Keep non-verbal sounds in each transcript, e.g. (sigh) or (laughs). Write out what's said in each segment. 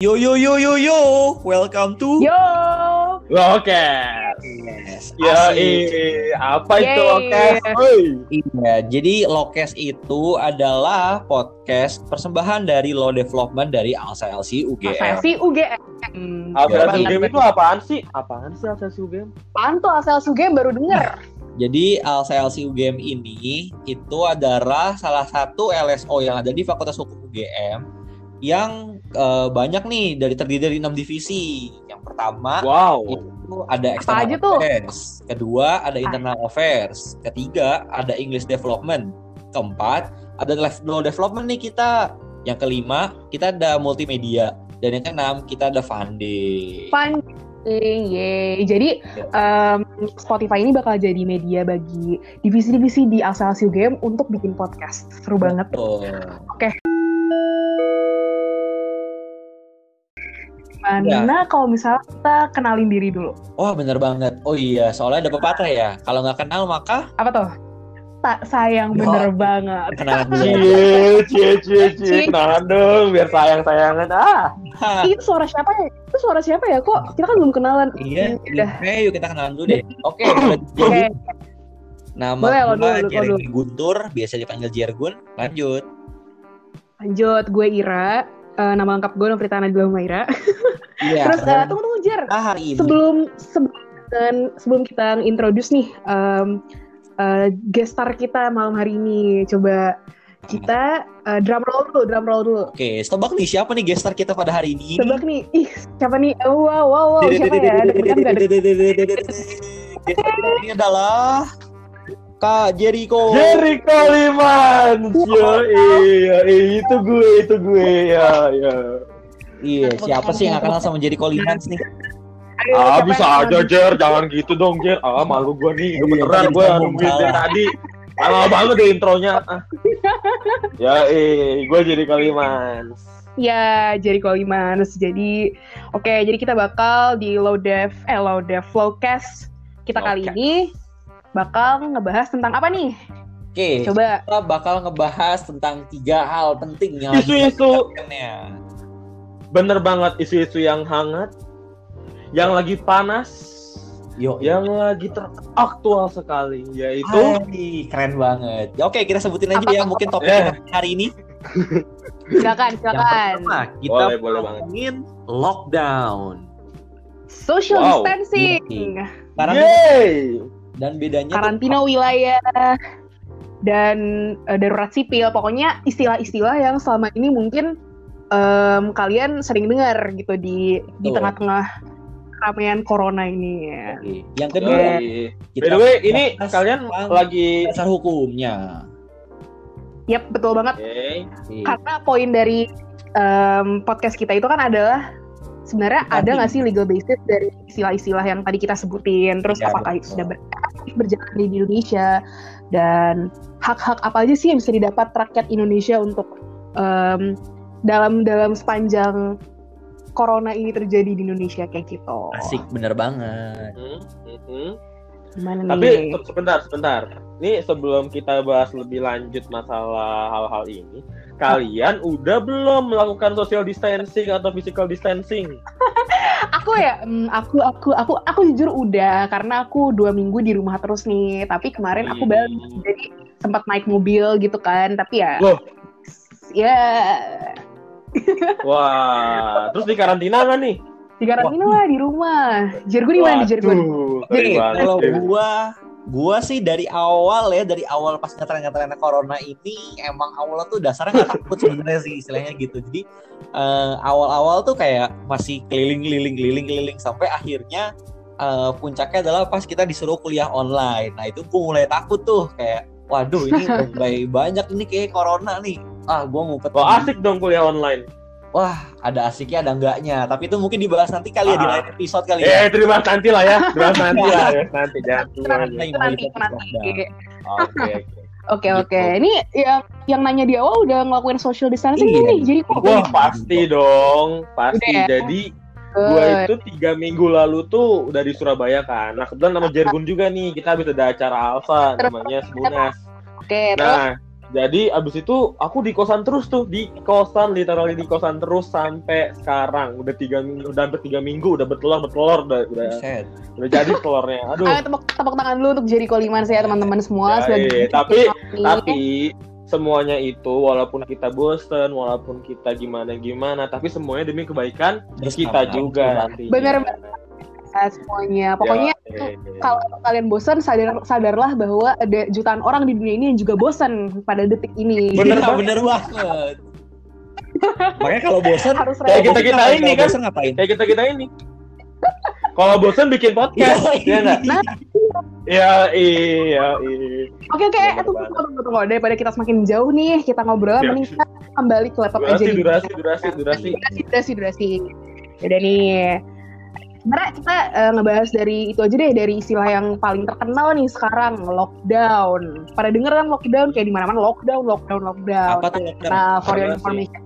Yo yo yo yo yo, welcome to Yo. Oke. Lokes. Ya, Asik. eh, apa itu Yeay. oke? Oi. Iya, jadi Lokes itu adalah podcast persembahan dari Law Development dari Alsa LC UGM. Asasi UGM. Asal Ya, game itu apaan sih? Apaan sih asal game? Apaan tuh asal UGM baru denger. Jadi Alsa LC UGM ini itu adalah salah satu LSO yang ada di Fakultas Hukum UGM yang eh, banyak nih dari terdiri dari enam divisi. Yang pertama Wow. itu ada Apa external aja tuh? affairs, kedua ada internal affairs, ketiga ada English development, keempat ada law development nih kita, yang kelima kita ada multimedia dan yang keenam kita ada funding. Funding, yeay. Jadi em, Spotify ini bakal jadi media bagi divisi-divisi di asal UGM untuk bikin podcast. Seru banget. Betul. Gimana kalau misalnya kita kenalin diri dulu? Wah bener banget. Oh iya, soalnya ada pepatah ya. Kalau nggak kenal maka Apa tuh? Tak sayang bener banget. kenalan (laughs) dulu. Cie, cie, cie, cie. Kenalan dong, biar sayang-sayangan. Ah. Itu suara siapa ya? Itu suara siapa ya? Kok kita kan belum kenalan? iya, Udah. oke yuk kita kenalan dulu deh. Oke, (clears throat) Oke. jadi nama Boleh, lo Jeremy Guntur, biasa dipanggil Jergun. Lanjut. Lanjut, gue Ira. Eh, nama lengkap gue Novrita Nadila Humaira. (laughs) Iya. Terus eh, tunggu tunggu Jer. Ah, sebelum sebelum sebelum kita introduce nih um, uh, guest star kita malam hari ini coba kita uh, drum roll dulu drum roll dulu Oke, tebak nih siapa nih gestar kita pada hari ini? tebak nih ih siapa nih Oh, wow wow wow siapa ya ini adalah Kak Jericho. Jerry Koliman. Yo, iya, itu gue, itu gue. Ya, ya. Iya, siapa sih yang gak kenal sama Jericho Limans nih? Ayo, Ah, bisa aja, Jer. Jangan gitu dong, Jer. Ah, malu gue nih. Iya, Beneran gue nungguin dari tadi. Lama banget deh intronya. Ah. Ya, eh, gue jadi Kaliman. Ya, jadi Kolimans. Jadi, oke, jadi kita bakal di Low Dev, eh Low Dev Flowcast kita kali ini bakal ngebahas tentang apa nih? Oke, Coba kita bakal ngebahas tentang tiga hal penting yang lagi Isu-isu. Bener banget isu-isu yang hangat, yang lagi panas, Yo, yang lagi teraktual sekali, yaitu Hai, keren banget. Ya, Oke, kita sebutin aja ya mungkin topik Eh. hari ini. silakan, Yang silakan. pertama, kita Boleh, boleh banget. ngomongin lockdown. Social Wow. distancing. Karena Yeay! dan bedanya tuh- karantina wilayah dan eh, darurat sipil pokoknya istilah-istilah yang selama ini mungkin em, kalian sering dengar gitu di di Betul. tengah-tengah ramean corona ini ya. Oke. Yang kedua, Yoi. kita By the way, ini kalian lagi dasar hukumnya. Yap, betul banget. Oke. Oke. Karena poin dari em, podcast kita itu kan adalah sebenarnya ada Penting. nggak sih legal basis dari istilah-istilah yang tadi kita sebutin, terus Ya, apakah itu betul. sudah ber- berjalan di Indonesia dan hak-hak apa aja sih yang bisa didapat rakyat Indonesia untuk em, dalam dalam sepanjang corona ini terjadi di Indonesia kayak gitu. Asik bener banget. Hmm, mhm. Gimana Tapi nih? se- sebentar, sebentar. Ini sebelum kita bahas lebih lanjut masalah hal-hal ini, kalian udah belum melakukan social distancing atau physical distancing? (laughs) Aku ya, mm, aku aku aku aku jujur udah karena aku dua minggu di rumah terus nih. Tapi kemarin aku Hmm. balik jadi sempat naik mobil gitu kan. Tapi ya, Loh. ya Wah, terus di karantina nggak nih? di karantina lah di rumah. Jergo di mana? Waduh, Jadi kalau gua gua sih dari awal ya dari awal pas ngetren-ngetrennya corona ini emang awalnya tuh dasarnya nggak takut sebenarnya sih istilahnya gitu jadi eh, awal-awal tuh kayak masih keliling-keliling keliling-keliling sampai akhirnya eh, puncaknya adalah pas kita disuruh kuliah online nah itu gua mulai takut tuh kayak waduh ini (laughs) mulai banyak ini kayak corona nih ah gua ngumpet Wah, di- asik dong kuliah online. wah ada asiknya ada enggaknya tapi itu mungkin dibahas nanti kali ya di Ah. lain episode kali ya Eh, terima nanti lah ya. Terima nanti lah (laughs) ya. Nanti jangan nanti, ya. nanti. Oke, oke. Oke oke. Gitu. Ini yang yang nanya di awal udah ngelakuin social distancing Iya. nih. Jadi kok Wah, pasti dong. Pasti. Udah ya? Jadi Gua itu tiga minggu lalu tuh udah di Surabaya kan. Nah kebetulan sama Jergun juga nih kita habis ada acara Alfa namanya Sebunas. Oke, terus Nah Jadi abis itu aku di kosan terus tuh di kosan literally di kosan terus sampai sekarang udah tiga minggu udah hampir tiga minggu udah bertelur bertelur udah udah, Buset. udah jadi telurnya. (laughs) Aduh. Ayo tepuk, tepuk tangan dulu untuk Jericho Limans ya teman-teman semua. Ya, Sudah iya, bikin tapi ini. tapi semuanya itu walaupun kita bosen walaupun kita gimana gimana tapi semuanya demi kebaikan kita Bersama. juga nanti. Bener banget. Ya, semuanya. Pokoknya kalau kalian bosan sadar sadarlah bahwa ada jutaan orang di dunia ini yang juga bosan pada detik ini. Bener banget. bener banget. Makanya kalau (laughs) bosan Harus Kayak kita kita ini kan. bosan ngapain? kayak kita kita ini. Kalau bosen bikin podcast, ya nggak? Nah, Ya iya iya. Oke oke, Bener eh, tunggu, tunggu tunggu daripada kita semakin jauh nih kita ngobrol, Ya. mending kita kembali ke laptop aja. Durasi durasi durasi durasi. durasi durasi durasi. Udah nih. Sebenarnya kita eh, ngebahas dari itu aja deh dari istilah yang paling terkenal nih sekarang lockdown. Pada denger kan lockdown kayak di mana-mana lockdown, lockdown, lockdown. Apa tuh lockdown? Nah, for your information.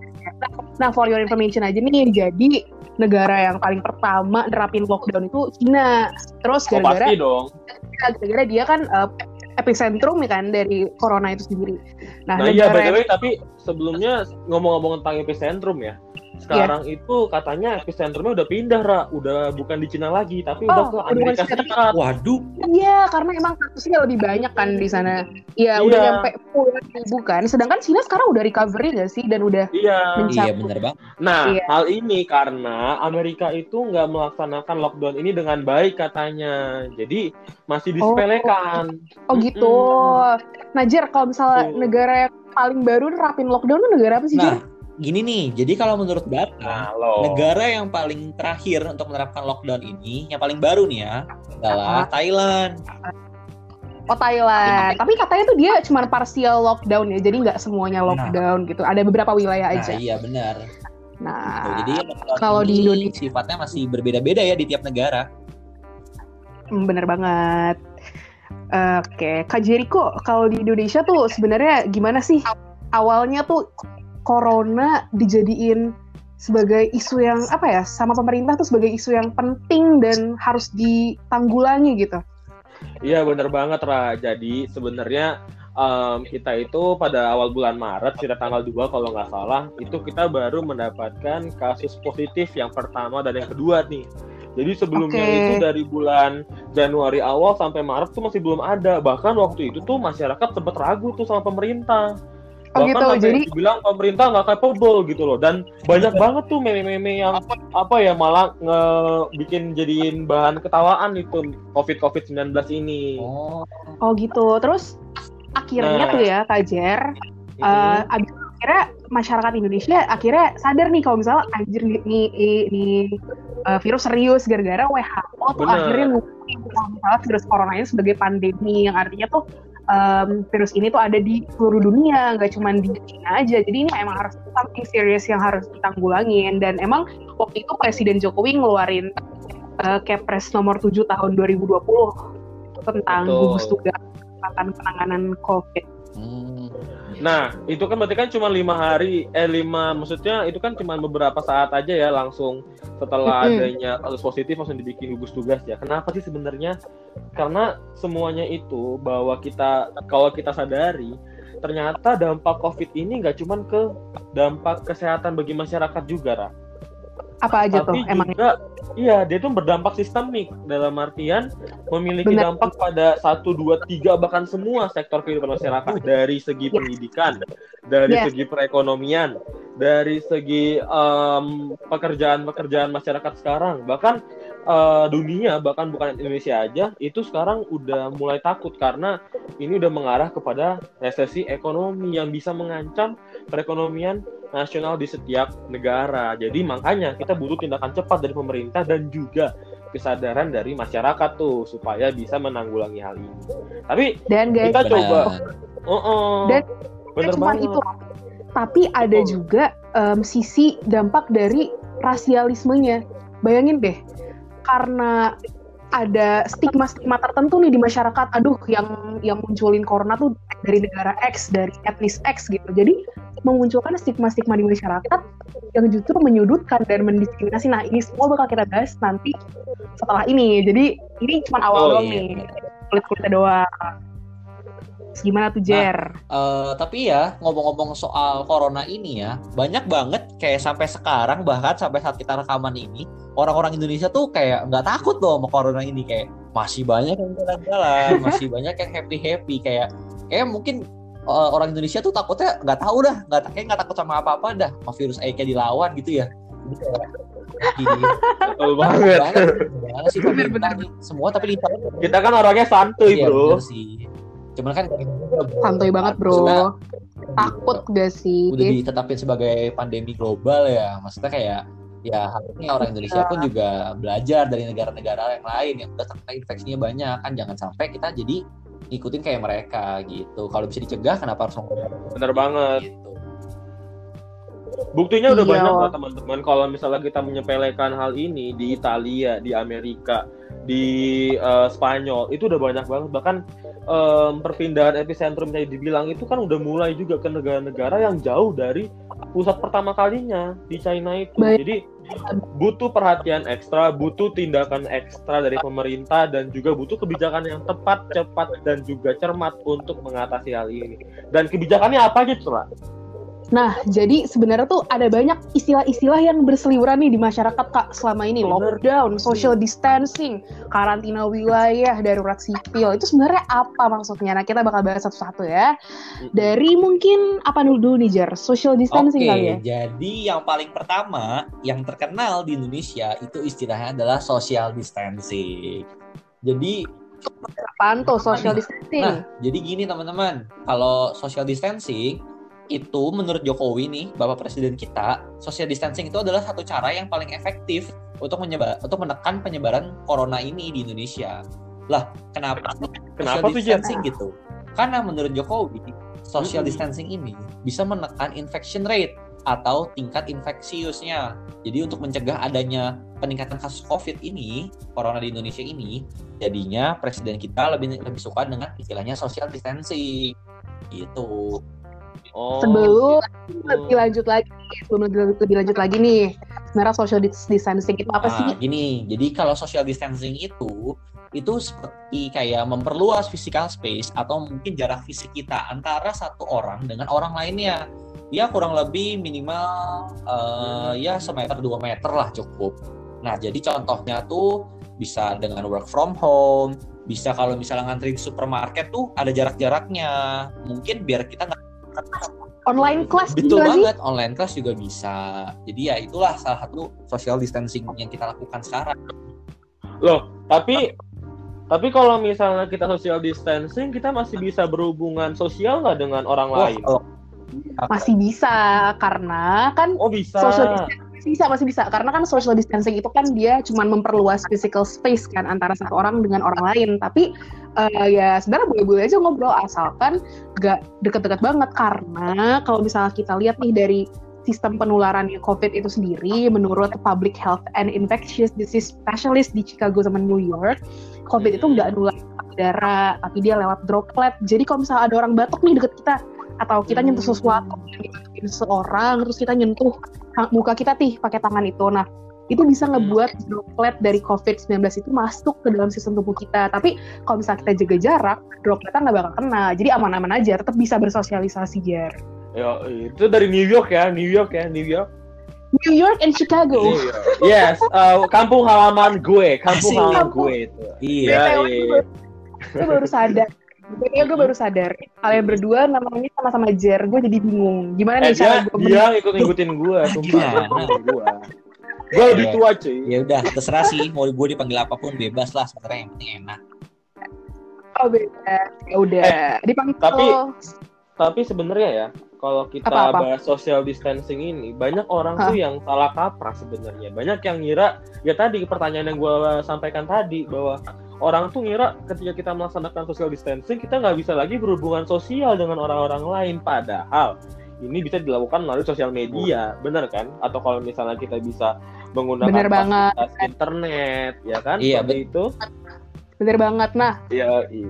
Nah, for your information aja nih, jadi negara yang paling pertama nerapin lockdown itu Cina. Terus Oh gara-gara pasti dong. gara-gara dia kan eh, epicentrum ya kan dari corona itu sendiri. Nah, Nah iya by the way tapi sebelumnya ngomong-ngomong tentang epicentrum ya. Sekarang itu katanya epicentrumnya udah pindah Ra, udah bukan di Cina lagi tapi udah Oh, ke udah Amerika bukan Cina. Serikat. Waduh, Iya, karena emang kasusnya lebih banyak kan di sana. Iya, Iya. udah nyampe puluhan ribu kan. Sedangkan Cina sekarang udah recovery nggak sih? Dan udah Iya. Mencap- iya bener banget. Nah, Iya. hal ini karena Amerika itu nggak melaksanakan lockdown ini dengan baik katanya. Jadi masih disepelekan. oh gitu. Nah, Jer, kalau misalnya Tuh. negara yang paling baru nerapin lockdown negara apa sih, Nah, Jer? Gini nih. Jadi kalau menurut data, Nah, lo. negara yang paling terakhir untuk menerapkan lockdown ini, yang paling baru nih ya, adalah Thailand. Oh, Thailand. Tapi katanya tuh dia cuma partial lockdown ya. Jadi nggak semuanya lockdown gitu. Ada beberapa wilayah Nah, aja. iya benar. Nah, Gitu. Jadi kalau di Indonesia- sifatnya masih berbeda-beda ya di tiap negara. Hmm, bener banget. Oke, Kak Jericho, kalau di Indonesia tuh sebenarnya gimana sih awalnya tuh corona dijadiin sebagai isu yang apa ya sama pemerintah tuh sebagai isu yang penting dan harus ditanggulangi gitu. Iya bener banget Ra. Jadi sebenarnya em, kita itu pada awal bulan Maret, sekitar tanggal 2 kalau nggak salah, itu kita baru mendapatkan kasus positif yang pertama dan yang kedua nih. Jadi sebelumnya Oke. itu dari bulan Januari awal sampai Maret tuh masih belum ada. Bahkan waktu itu tuh masyarakat sempat ragu tuh sama pemerintah. Oh Bahkan gitu, sampai jadi- dibilang pemerintah nggak capable gitu loh. Dan banyak banget tuh meme-meme yang apa ya malah nge bikin jadiin bahan ketawaan itu COVID COVID 19 ini. Oh, Oh gitu. Terus akhirnya Nah. tuh ya Kak Jer, Mm-mm. eh, abis- akhirnya masyarakat Indonesia akhirnya sadar nih kalau misalnya anjir nih, nih, eh, virus serius gara-gara WHO tuh Bener. akhirnya kalau misalnya virus corona ini sebagai pandemi yang artinya tuh em, virus ini tuh ada di seluruh dunia nggak cuma di China aja jadi ini emang harus something serious yang harus ditanggulangin dan emang waktu itu Presiden Jokowi ngeluarin eh, Kepres nomor 7 tahun 2020 tentang Betul. gugus tugas penanganan COVID. Hmm. Nah, itu kan berarti kan cuma lima hari, eh lima, maksudnya itu kan cuma beberapa saat aja ya langsung setelah adanya kasus positif langsung dibikin gugus tugas ya. Kenapa sih sebenarnya? Karena semuanya itu bahwa kita kalau kita sadari ternyata dampak COVID ini nggak cuma ke dampak kesehatan bagi masyarakat juga, Ra. Apa aja tuh Tapi emang? juga, iya dia tuh berdampak sistemik dalam artian memiliki Benar. dampak pada satu, dua, tiga bahkan semua sektor kehidupan masyarakat dari segi Yes. pendidikan, dari Yes. segi perekonomian, dari segi em, pekerjaan-pekerjaan masyarakat sekarang, bahkan eh, dunia bahkan bukan Indonesia aja itu sekarang udah mulai takut karena ini udah mengarah kepada resesi ekonomi yang bisa mengancam perekonomian nasional di setiap negara. Jadi makanya kita butuh tindakan cepat dari pemerintah dan juga kesadaran dari masyarakat tuh supaya bisa menanggulangi hal ini. Tapi Dan guys, kita coba, oh, oh, Dan bener cuma banget. itu. Tapi ada Betul. juga em, sisi dampak dari rasialismenya. Bayangin deh, karena ada stigma-stigma tertentu nih di masyarakat. Aduh, yang yang munculin corona tuh dari negara X, dari etnis X gitu. Jadi memunculkan stigma-stigma di masyarakat yang justru menyudutkan dan mendiskriminasi. Nah, ini semua bakal kita bahas nanti setelah ini. Jadi ini cuma awal Oh, doang iya. nih, kulit-kulitnya doang. Gimana tuh Jer? Eh, tapi ya ngomong-ngomong soal corona ini ya, banyak banget kayak sampai sekarang bahkan sampai saat kita rekaman ini, orang-orang Indonesia tuh kayak nggak takut loh sama corona ini kayak masih banyak yang jalan-jalan, (laughs) masih banyak yang happy-happy kayak kayak mungkin eh, orang Indonesia tuh takutnya nggak tahu dah, nggak kayak nggak takut sama apa-apa dah, sama virus kayak dilawan gitu ya. Jadi kayak, gini, Betul banget. banget, gimana sih pemerintah nih? semua tapi lihat Kita kan orangnya santuy, Iya, bro. bener sih. Cuman kan Santuy banget bro. Maksudnya, Takut gak sih? udah ditetapin sebagai pandemi global ya maksudnya kayak ya harusnya orang Indonesia pun juga belajar dari negara-negara yang lain yang udah terkena infeksinya banyak kan jangan sampai kita jadi ngikutin kayak mereka gitu kalau bisa dicegah kenapa harus ngomong Bener banget. gitu Buktinya udah Iya. banyak loh teman-teman. Kalau misalnya kita menyepelekan hal ini di Italia, di Amerika, di eh, Spanyol, itu udah banyak banget. Bahkan em, perpindahan epicentrum yang dibilang itu kan udah mulai juga ke negara-negara yang jauh dari pusat pertama kalinya di China itu. Baik. Jadi butuh perhatian ekstra, butuh tindakan ekstra dari pemerintah dan juga butuh kebijakan yang tepat, cepat dan juga cermat untuk mengatasi hal ini. Dan kebijakannya apa aja, Cura? Nah, jadi sebenarnya tuh ada banyak istilah-istilah yang berseliweran nih di masyarakat Kak selama ini. Lockdown, social distancing, karantina wilayah, darurat sipil. Itu sebenarnya apa maksudnya? Nah, kita bakal bahas satu-satu ya. Dari mungkin apa dulu nih, Jar? Social distancing Oke, kali ya? jadi yang paling pertama yang terkenal di Indonesia itu istilahnya adalah social distancing. Jadi Apaan tuh social Nah, distancing? Nah, jadi gini teman-teman, kalau social distancing itu menurut Jokowi nih, Bapak Presiden kita, social distancing itu adalah satu cara yang paling efektif untuk menyebar untuk menekan penyebaran corona ini di Indonesia. Lah, kenapa Kenapa social tuh, distancing gitu? Karena menurut Jokowi, social distancing ini bisa menekan infection rate atau tingkat infeksiusnya. Jadi untuk mencegah adanya peningkatan kasus COVID ini, corona di Indonesia ini, jadinya presiden kita lebih lebih suka dengan istilahnya social distancing. Gitu. Oh, Sebelum gitu. lebih lanjut lagi, sebelum lebih, lebih lanjut lagi nih, sebenarnya social dis- distancing itu apa sih? Nah, gini, jadi kalau social distancing itu itu seperti kayak memperluas physical space atau mungkin jarak fisik kita antara satu orang dengan orang lainnya. Ya kurang lebih minimal eh, ya semeter dua meter lah cukup. Nah jadi contohnya tuh bisa dengan work from home, bisa kalau misalnya ngantri di supermarket tuh ada jarak-jaraknya. Mungkin biar kita nggak Online class Betul juga sih? banget, online class juga bisa. Jadi ya itulah salah satu social distancing yang kita lakukan sekarang. Loh, tapi tapi kalau misalnya kita social distancing, kita masih bisa berhubungan sosial nggak dengan orang Wah, lain? kalau- Masih bisa, karena kan Oh bisa. social distancing bisa masih bisa. Karena kan social distancing itu kan dia cuma memperluas physical space kan antara satu orang dengan orang lain. Tapi eh, ya sebenarnya boleh-boleh aja ngobrol asalkan gak deket-deket banget. Karena kalau misalnya kita lihat nih dari sistem penularannya COVID itu sendiri menurut Public Health and Infectious Disease Specialist di Chicago sama New York COVID itu nggak nular lewat udara tapi dia lewat droplet. Jadi kalau misalnya ada orang batuk nih deket kita atau kita nyentuh sesuatu nyentuhin seseorang terus kita nyentuh muka kita tih pakai tangan itu nah itu bisa ngebuat droplet dari COVID-19 itu masuk ke dalam sistem tubuh kita. Tapi kalau misalnya kita jaga jarak, dropletnya nggak bakal kena. Jadi aman-aman aja, tetap bisa bersosialisasi, Jar. Ya, itu dari New York ya, New York ya, New York. New York and Chicago. New York. Yes, uh, kampung halaman gue, kampung Asik. halaman gue itu. Iya. Ya, BTW, iya. Gue baru sadar. BTW gue baru sadar. Kalian berdua namanya sama-sama Jer. Gue jadi bingung. Gimana Eh, nih cara gue dia ngikut-ngikutin gue, sumpah. Gimana? ngikutin gue. Gue lebih Iya. tua cuy. Ya udah, terserah sih mau gue dipanggil apa pun bebas lah sebenarnya yang penting enak. Oh beda. Ya udah. Dipanggil. tapi- Tapi sebenarnya ya, kalau kita Apa-apa? bahas social distancing ini, banyak orang tuh yang salah kaprah sebenarnya. Banyak yang ngira, ya tadi pertanyaan yang gue sampaikan tadi bahwa orang tuh ngira ketika kita melaksanakan social distancing kita nggak bisa lagi berhubungan sosial dengan orang-orang lain. Padahal ini bisa dilakukan melalui sosial media, benar kan? Atau kalau misalnya kita bisa menggunakan Bener banget. fasilitas internet, ya kan? Iya, Seperti itu. Bener banget. Nah, Ya, iya.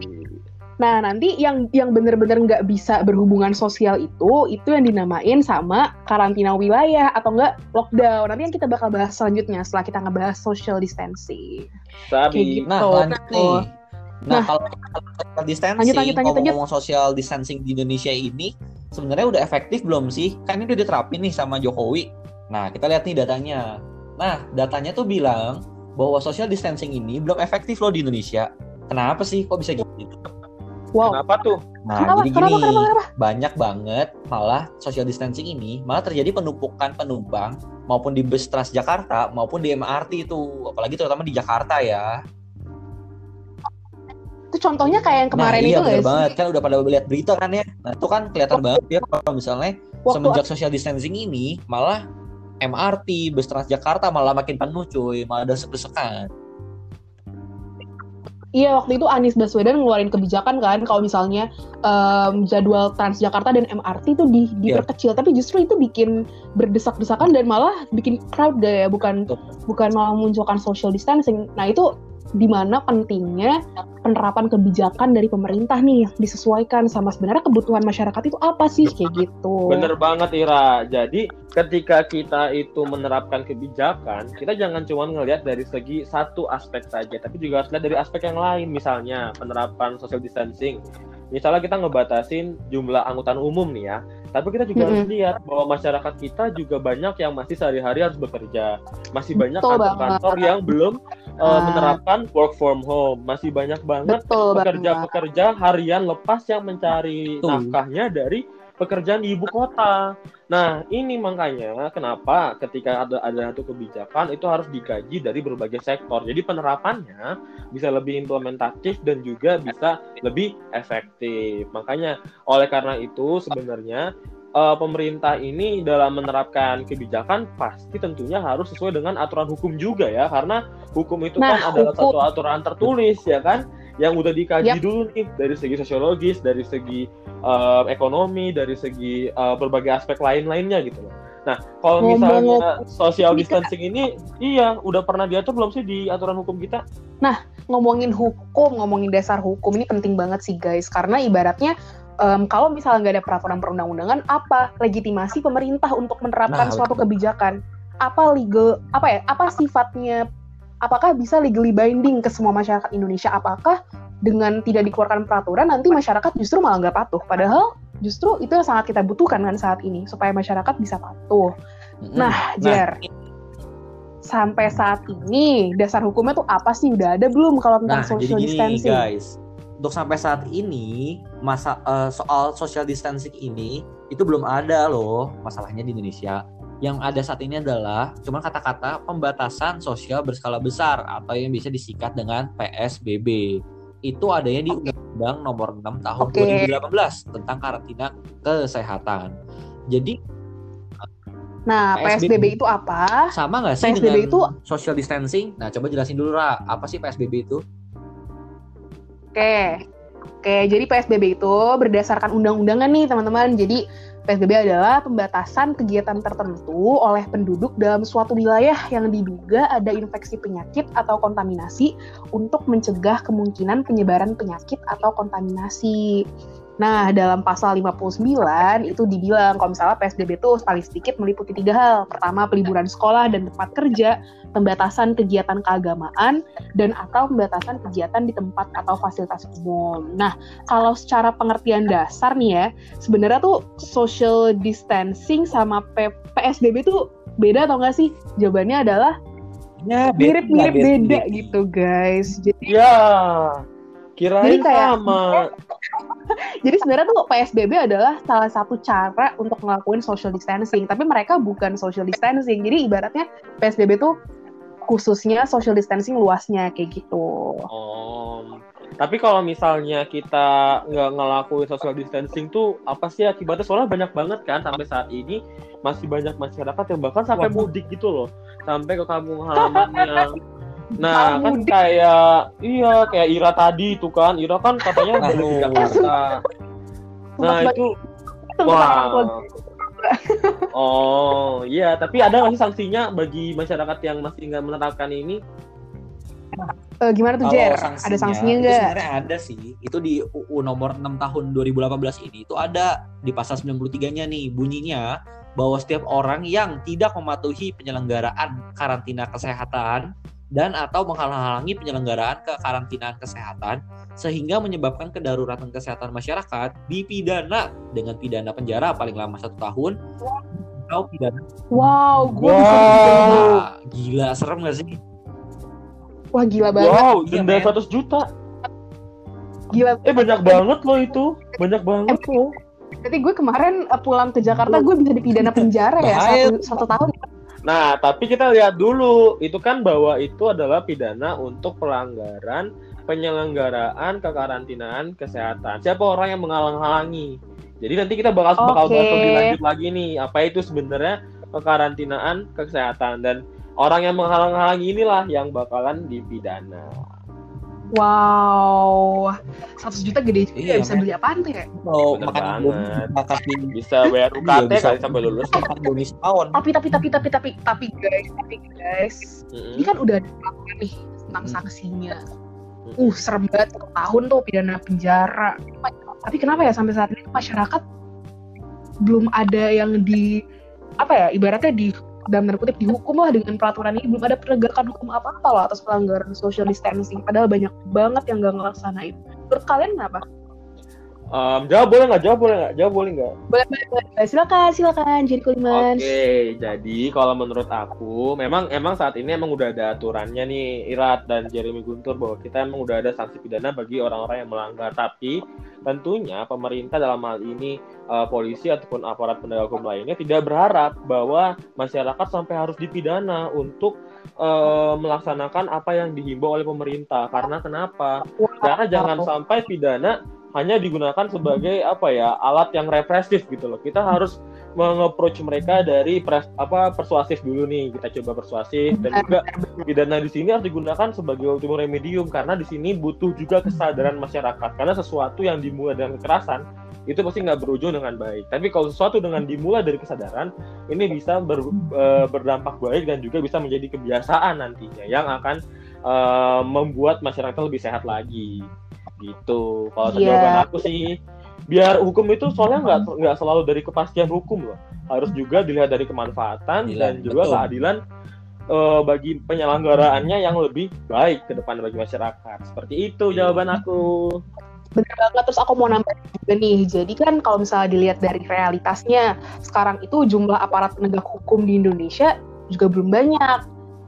Nah, nanti yang yang bener-bener nggak bisa berhubungan sosial itu, itu yang dinamain sama karantina wilayah atau enggak lockdown. Nanti yang kita bakal bahas selanjutnya setelah kita ngebahas social distancing. Sabi. gitu. Nah, lanjut nih. Nah, Nah. kalau social distancing, Lanjut, lanjut, lanjut, ngomong-ngomong social distancing di Indonesia ini sebenarnya udah efektif belum sih? Kan ini udah diterapin nih sama Jokowi. Nah, kita lihat nih datanya. Nah, datanya tuh bilang bahwa social distancing ini belum efektif loh di Indonesia. Kenapa sih? Kok bisa gitu? Wow. Kenapa tuh? Nah, Kenapa? jadi Kenapa? gini, Kenapa? Kenapa? banyak banget malah social distancing ini malah terjadi penumpukan penumpang maupun di bus Transjakarta maupun di MRT itu, apalagi terutama di Jakarta ya. Itu contohnya kayak yang kemarin nah, iya itu bener sih? banget kan udah pada lihat berita kan ya. Nah, itu kan kelihatan banget ya kalau misalnya Waktu semenjak social distancing ini malah MRT, bus Transjakarta malah makin penuh cuy, malah ada desekan Iya waktu itu Anies Baswedan ngeluarin kebijakan kan kalau misalnya em, jadwal Transjakarta dan MRT itu di, Iya. diperkecil tapi justru itu bikin berdesak-desakan dan malah bikin crowd deh ya bukan Betul. bukan malah memunculkan social distancing. Nah itu di mana pentingnya penerapan kebijakan dari pemerintah nih disesuaikan sama sebenarnya kebutuhan masyarakat itu apa sih kayak gitu. Bener banget Ira. Jadi ketika kita itu menerapkan kebijakan, kita jangan cuma ngelihat dari segi satu aspek saja, tapi juga harus lihat dari aspek yang lain. Misalnya penerapan social distancing. Misalnya kita ngebatasin jumlah angkutan umum nih ya, tapi kita juga harus Mm-mm. lihat bahwa masyarakat kita juga banyak yang masih sehari-hari harus bekerja, masih banyak Betul kantor-kantor yang belum uh, menerapkan work from home, masih banyak banget Betul banget. pekerja-pekerja harian lepas yang mencari Betul. nafkahnya dari pekerjaan di ibu kota. Nah, ini makanya kenapa ketika ada ada satu kebijakan itu harus dikaji dari berbagai sektor. Jadi penerapannya bisa lebih implementatif dan juga bisa lebih efektif. Makanya oleh karena itu sebenarnya eh, pemerintah ini dalam menerapkan kebijakan pasti tentunya harus sesuai dengan aturan hukum juga ya karena hukum itu Nah, kan adalah hukum. satu aturan tertulis ya kan yang udah dikaji Yap. dulu nih dari segi sosiologis, dari segi eh, ekonomi, dari segi eh, berbagai aspek lain-lainnya gitu loh. Nah, kalau misalnya social distancing ini, iya, udah pernah diatur belum sih di aturan hukum kita? ngomongin hukum, ngomongin dasar hukum ini penting banget sih guys, karena ibaratnya em, kalau misalnya nggak ada peraturan perundang-undangan, apa legitimasi pemerintah untuk menerapkan Nah, suatu betul. kebijakan? Apa legal, apa ya, apa sifatnya, apakah bisa legally binding ke semua masyarakat Indonesia? Apakah dengan tidak dikeluarkan peraturan nanti masyarakat justru malah nggak patuh? Padahal justru itu yang sangat kita butuhkan kan saat ini supaya masyarakat bisa patuh. Mm-mm. Nah, Jer, sampai saat ini dasar hukumnya tuh apa sih? Udah ada belum kalau tentang Nah, jadi social gini distancing? guys, untuk sampai saat ini masa eh, soal social distancing ini itu belum ada loh masalahnya di Indonesia. Yang ada saat ini adalah cuma kata-kata pembatasan sosial berskala besar atau yang bisa disikat dengan PSBB. Itu adanya di Undang-Undang Nomor 6 Tahun Oke. 2018 tentang karantina kesehatan. Jadi Nah, PSBB. PSBB itu apa? sama nggak sih PSBB dengan itu- social distancing? Nah, coba jelasin dulu Ra, apa sih PSBB itu? Oke. Oke, jadi PSBB itu berdasarkan undang-undangan nih, teman-teman. Jadi PSBB adalah pembatasan kegiatan tertentu oleh penduduk dalam suatu wilayah yang diduga ada infeksi penyakit atau kontaminasi untuk mencegah kemungkinan penyebaran penyakit atau kontaminasi. Nah, dalam pasal 59 itu dibilang kalau misalnya PSBB itu paling sedikit meliputi tiga hal. Pertama, peliburan sekolah dan tempat kerja, pembatasan kegiatan keagamaan, dan atau pembatasan kegiatan di tempat atau fasilitas umum. Nah, kalau secara pengertian dasar nih ya, sebenarnya tuh social distancing sama P- PSBB tuh beda atau enggak sih? Jawabannya adalah Ya, mirip-mirip beda gitu, guys. Jadi Ya, kirain Jadi kayak- sama. (laughs) Jadi sebenarnya tuh PSBB adalah salah satu cara untuk ngelakuin social distancing, tapi mereka bukan social distancing. Jadi ibaratnya PSBB tuh khususnya social distancing luasnya kayak gitu. Oh. Tapi kalau misalnya kita nggak ngelakuin social distancing tuh apa sih akibatnya? Soalnya banyak banget kan sampai saat ini masih banyak masyarakat yang bahkan sampai mudik gitu loh, sampai ke kampung halamannya. (laughs) Nah, kan Mudik. kayak iya kayak Ira tadi itu kan, Ira kan katanya dari. Jakarta. Nah, itu wah. (laughs) Oh, iya, tapi ada nggak sih sanksinya bagi masyarakat yang masih nggak menerapkan ini? Eh, gimana tuh Jer? sanksinya, Ada sanksinya nggak? sebenarnya ada sih. Itu di UU nomor 6 tahun 2018 ini itu ada di pasal 93-nya nih bunyinya bahwa setiap orang yang tidak mematuhi penyelenggaraan karantina kesehatan dan atau menghalang-halangi penyelenggaraan kekarantinaan kesehatan sehingga menyebabkan kedaruratan kesehatan masyarakat dipidana dengan pidana penjara paling lama satu tahun atau pidana Wow, gue Wow. gila serem gak sih Wah gila banget, Wow, Iya, denda men. 100 juta. gila. Eh banyak banget loh itu. Banyak banget loh. Berarti gue kemarin eh, pulang ke Jakarta gue bisa dipidana penjara ya satu, satu tahun. Nah, tapi kita lihat dulu, itu kan bahwa itu adalah pidana untuk pelanggaran penyelenggaraan kekarantinaan kesehatan. Siapa orang yang menghalang-halangi? Jadi nanti kita bakal bakal Oke. bahas lebih lanjut lagi nih, apa itu sebenarnya kekarantinaan kesehatan dan orang yang menghalang-halangi inilah yang bakalan dipidana. Wow, 100 juta gede juga Iya, ya, bisa men. beli apaan tuh ya? mau Bener makan banget. Bisa bayar Iya, UKT bisa. kali sampai lulus. makan bonus tahun Tapi tapi tapi tapi tapi tapi guys, tapi guys, Mm-mm. ini kan udah ada peraturan nih tentang Hmm. sanksinya. Hmm. Uh, serem banget satu tahun tuh pidana penjara. Tapi kenapa ya sampai saat ini masyarakat belum ada yang di apa ya ibaratnya di dalam tanda kutip dihukum lah dengan peraturan ini belum ada penegakan hukum apa apa lah atas pelanggaran social distancing padahal banyak banget yang gak ngelaksanain menurut kalian kenapa? Em, jawab boleh nggak? Jawab boleh nggak? Jawab boleh nggak? Boleh, boleh, boleh. Silakan, silakan. Jadi Kuliman. Oke, jadi kalau menurut aku, memang emang saat ini emang udah ada aturannya nih Irat dan Jeremy Guntur bahwa kita emang udah ada sanksi pidana bagi orang-orang yang melanggar. Tapi tentunya pemerintah dalam hal ini eh, polisi ataupun aparat penegak hukum lainnya tidak berharap bahwa masyarakat sampai harus dipidana untuk eh, melaksanakan apa yang dihimbau oleh pemerintah. Karena kenapa? Karena jangan sampai pidana hanya digunakan sebagai apa ya alat yang represif gitu loh. Kita harus mengapproach mereka dari pres, apa persuasif dulu nih. Kita coba persuasif dan juga pidana di sini harus digunakan sebagai ultimum remedium karena di sini butuh juga kesadaran masyarakat. Karena sesuatu yang dimulai dengan kekerasan itu pasti nggak berujung dengan baik. Tapi kalau sesuatu dengan dimulai dari kesadaran, ini bisa ber- eh, berdampak baik dan juga bisa menjadi kebiasaan nantinya yang akan eh, membuat masyarakat lebih sehat lagi. Gitu. Kalau Iya. jawaban aku sih, biar hukum itu soalnya nggak nggak selalu dari kepastian hukum loh. Harus juga dilihat dari kemanfaatan Keadilan, dan juga betul. keadilan eh, bagi penyelenggaraannya yang lebih baik ke depan bagi masyarakat. Seperti itu Iya. jawaban aku. Bener banget. Terus aku mau nambah juga nih. Jadi kan kalau misalnya dilihat dari realitasnya, sekarang itu jumlah aparat penegak hukum di Indonesia juga belum banyak.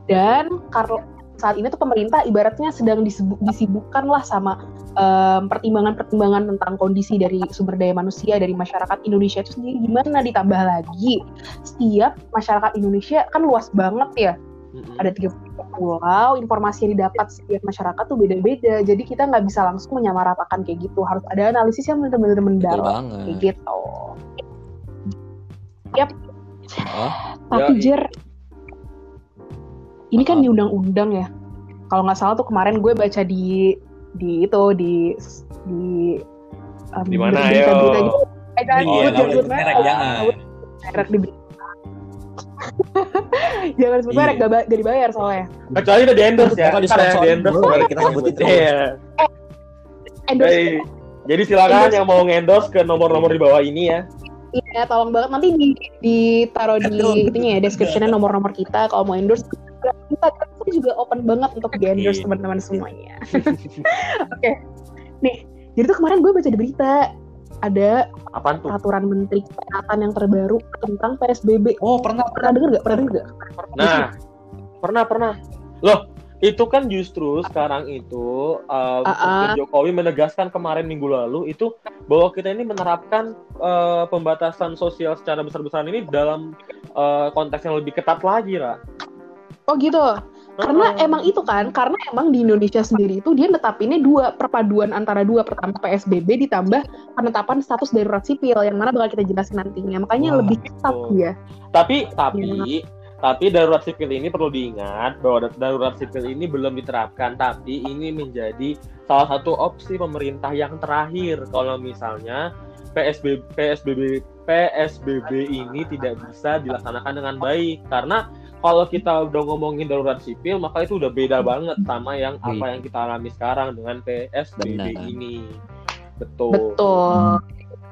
Dan karena saat ini tuh pemerintah ibaratnya sedang disibuk, disibukkan lah sama pertimbangan-pertimbangan tentang kondisi dari sumber daya manusia dari masyarakat Indonesia itu sendiri gimana ditambah lagi setiap masyarakat Indonesia kan luas banget ya Mm-mm. ada 30 pulau, informasi yang didapat setiap masyarakat tuh beda-beda. Jadi kita nggak bisa langsung menyamaratakan kayak gitu. Harus ada analisis yang benar-benar betul mendalam banget kayak gitu. Yap. Oh. Tapi Ya, Jer, ini kan Apa? di undang-undang ya. Kalau nggak salah tuh kemarin gue baca di di itu di di um, Di mana, berita-berita ayo? gitu. Eh, jangan Iya, sebut, nggak jangan merek, jangan. Merek di berita. (laughs) jangan sebut Iya. merek, gak, ba- gak dibayar soalnya. Kecuali udah di endorse ya. Kalau di di endorse boleh baru kita sebutin terus. Iya. Endorse Baik. Jadi silakan yang mau endorse ke nomor-nomor di bawah ini ya. Iya, tolong banget nanti di ditaruh di itunya ya descriptionnya nomor-nomor kita kalau mau endorse kita kita juga open banget untuk Iya. teman-teman semuanya. (laughs) Oke, nih jadi tuh kemarin gue baca di berita ada Apaan tuh? peraturan Menteri Kesehatan yang terbaru tentang PSBB. oh pernah Pernah denger gak? Pernah denger gak? Nah, pernah pernah. Loh, itu kan justru sekarang itu uh, Ah, Presiden Jokowi menegaskan kemarin minggu lalu itu bahwa kita ini menerapkan uh, pembatasan sosial secara besar-besaran ini dalam uh, konteks yang lebih ketat lagi, Ra. Oh gitu. Karena emang itu kan, karena emang di Indonesia sendiri itu dia netapinnya dua perpaduan antara dua pertama PSBB ditambah penetapan status darurat sipil yang mana bakal kita jelasin nantinya. Makanya Wah, lebih ketat dia. Tapi tapi tapi darurat sipil ini perlu diingat bahwa da- darurat sipil ini belum diterapkan tapi ini menjadi salah satu opsi pemerintah yang terakhir kalau misalnya PSBB PSBB PSBB ini tidak bisa dilaksanakan dengan baik karena kalau kita udah ngomongin darurat sipil maka itu udah beda banget sama yang apa Iya. yang kita alami sekarang dengan PSBB Benar. ini. Betul. Betul.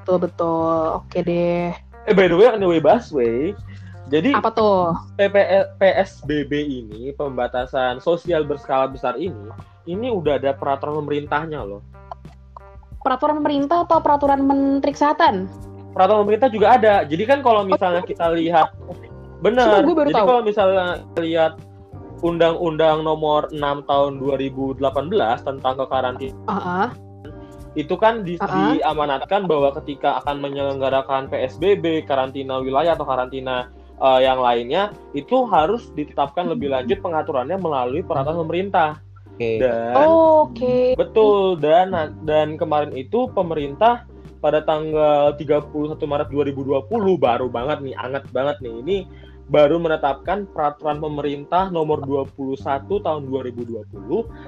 Betul betul. Oke deh. Eh by the way anyway Busway Jadi Apa tuh? PPL PSBB ini pembatasan sosial berskala besar ini ini udah ada peraturan pemerintahnya loh. Peraturan pemerintah atau peraturan Menteri Kesehatan? Peraturan pemerintah juga ada. Jadi kan kalau misalnya kita lihat benar. Sumpah, gue baru Jadi tahu. kalau misalnya lihat Undang-Undang Nomor 6 Tahun 2018 tentang kekarantinaan Ah, ah. itu kan di- Ah. diamanatkan bahwa ketika akan menyelenggarakan PSBB, karantina wilayah atau karantina eh, yang lainnya, itu harus ditetapkan lebih lanjut pengaturannya melalui peraturan pemerintah. Oke. Dan Oke. betul dan dan kemarin itu pemerintah pada tanggal 31 Maret 2020 baru banget nih, anget banget nih. Ini baru menetapkan peraturan pemerintah nomor 21 tahun 2020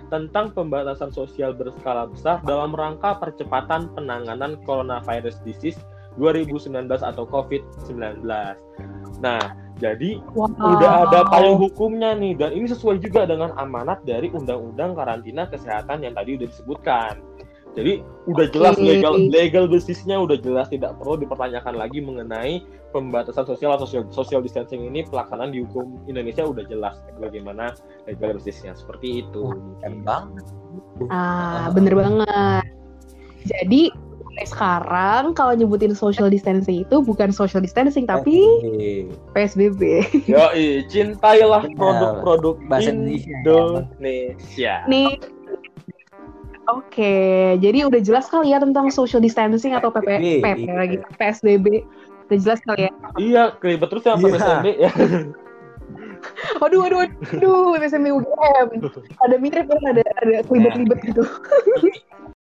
tentang pembatasan sosial berskala besar dalam rangka percepatan penanganan coronavirus disease 2019 atau COVID-19. Nah, jadi Wow. udah ada payung hukumnya nih dan ini sesuai juga dengan amanat dari Undang-Undang Karantina Kesehatan yang tadi udah disebutkan. Jadi udah jelas legal legal basisnya udah jelas tidak perlu dipertanyakan lagi mengenai pembatasan sosial atau social, social distancing ini pelaksanaan di hukum Indonesia udah jelas bagaimana legal basisnya seperti itu. Keren banget. Ah, bener banget. Jadi mulai sekarang kalau nyebutin social distancing itu bukan social distancing tapi. PSBB. Yoi, cintailah produk-produk Indonesia, ya. Indonesia. Nih. Oke, jadi udah jelas kali ya tentang social distancing atau PP, PSBB, PP iya. lagi PSBB. Udah jelas kali ya. Iya, kelibet terus ya Iya. PSBB ya. (laughs) Waduh, waduh, waduh, PSBB UGM. Ada mirip kan, ada ada kelibet-kelibet gitu. Ini (laughs)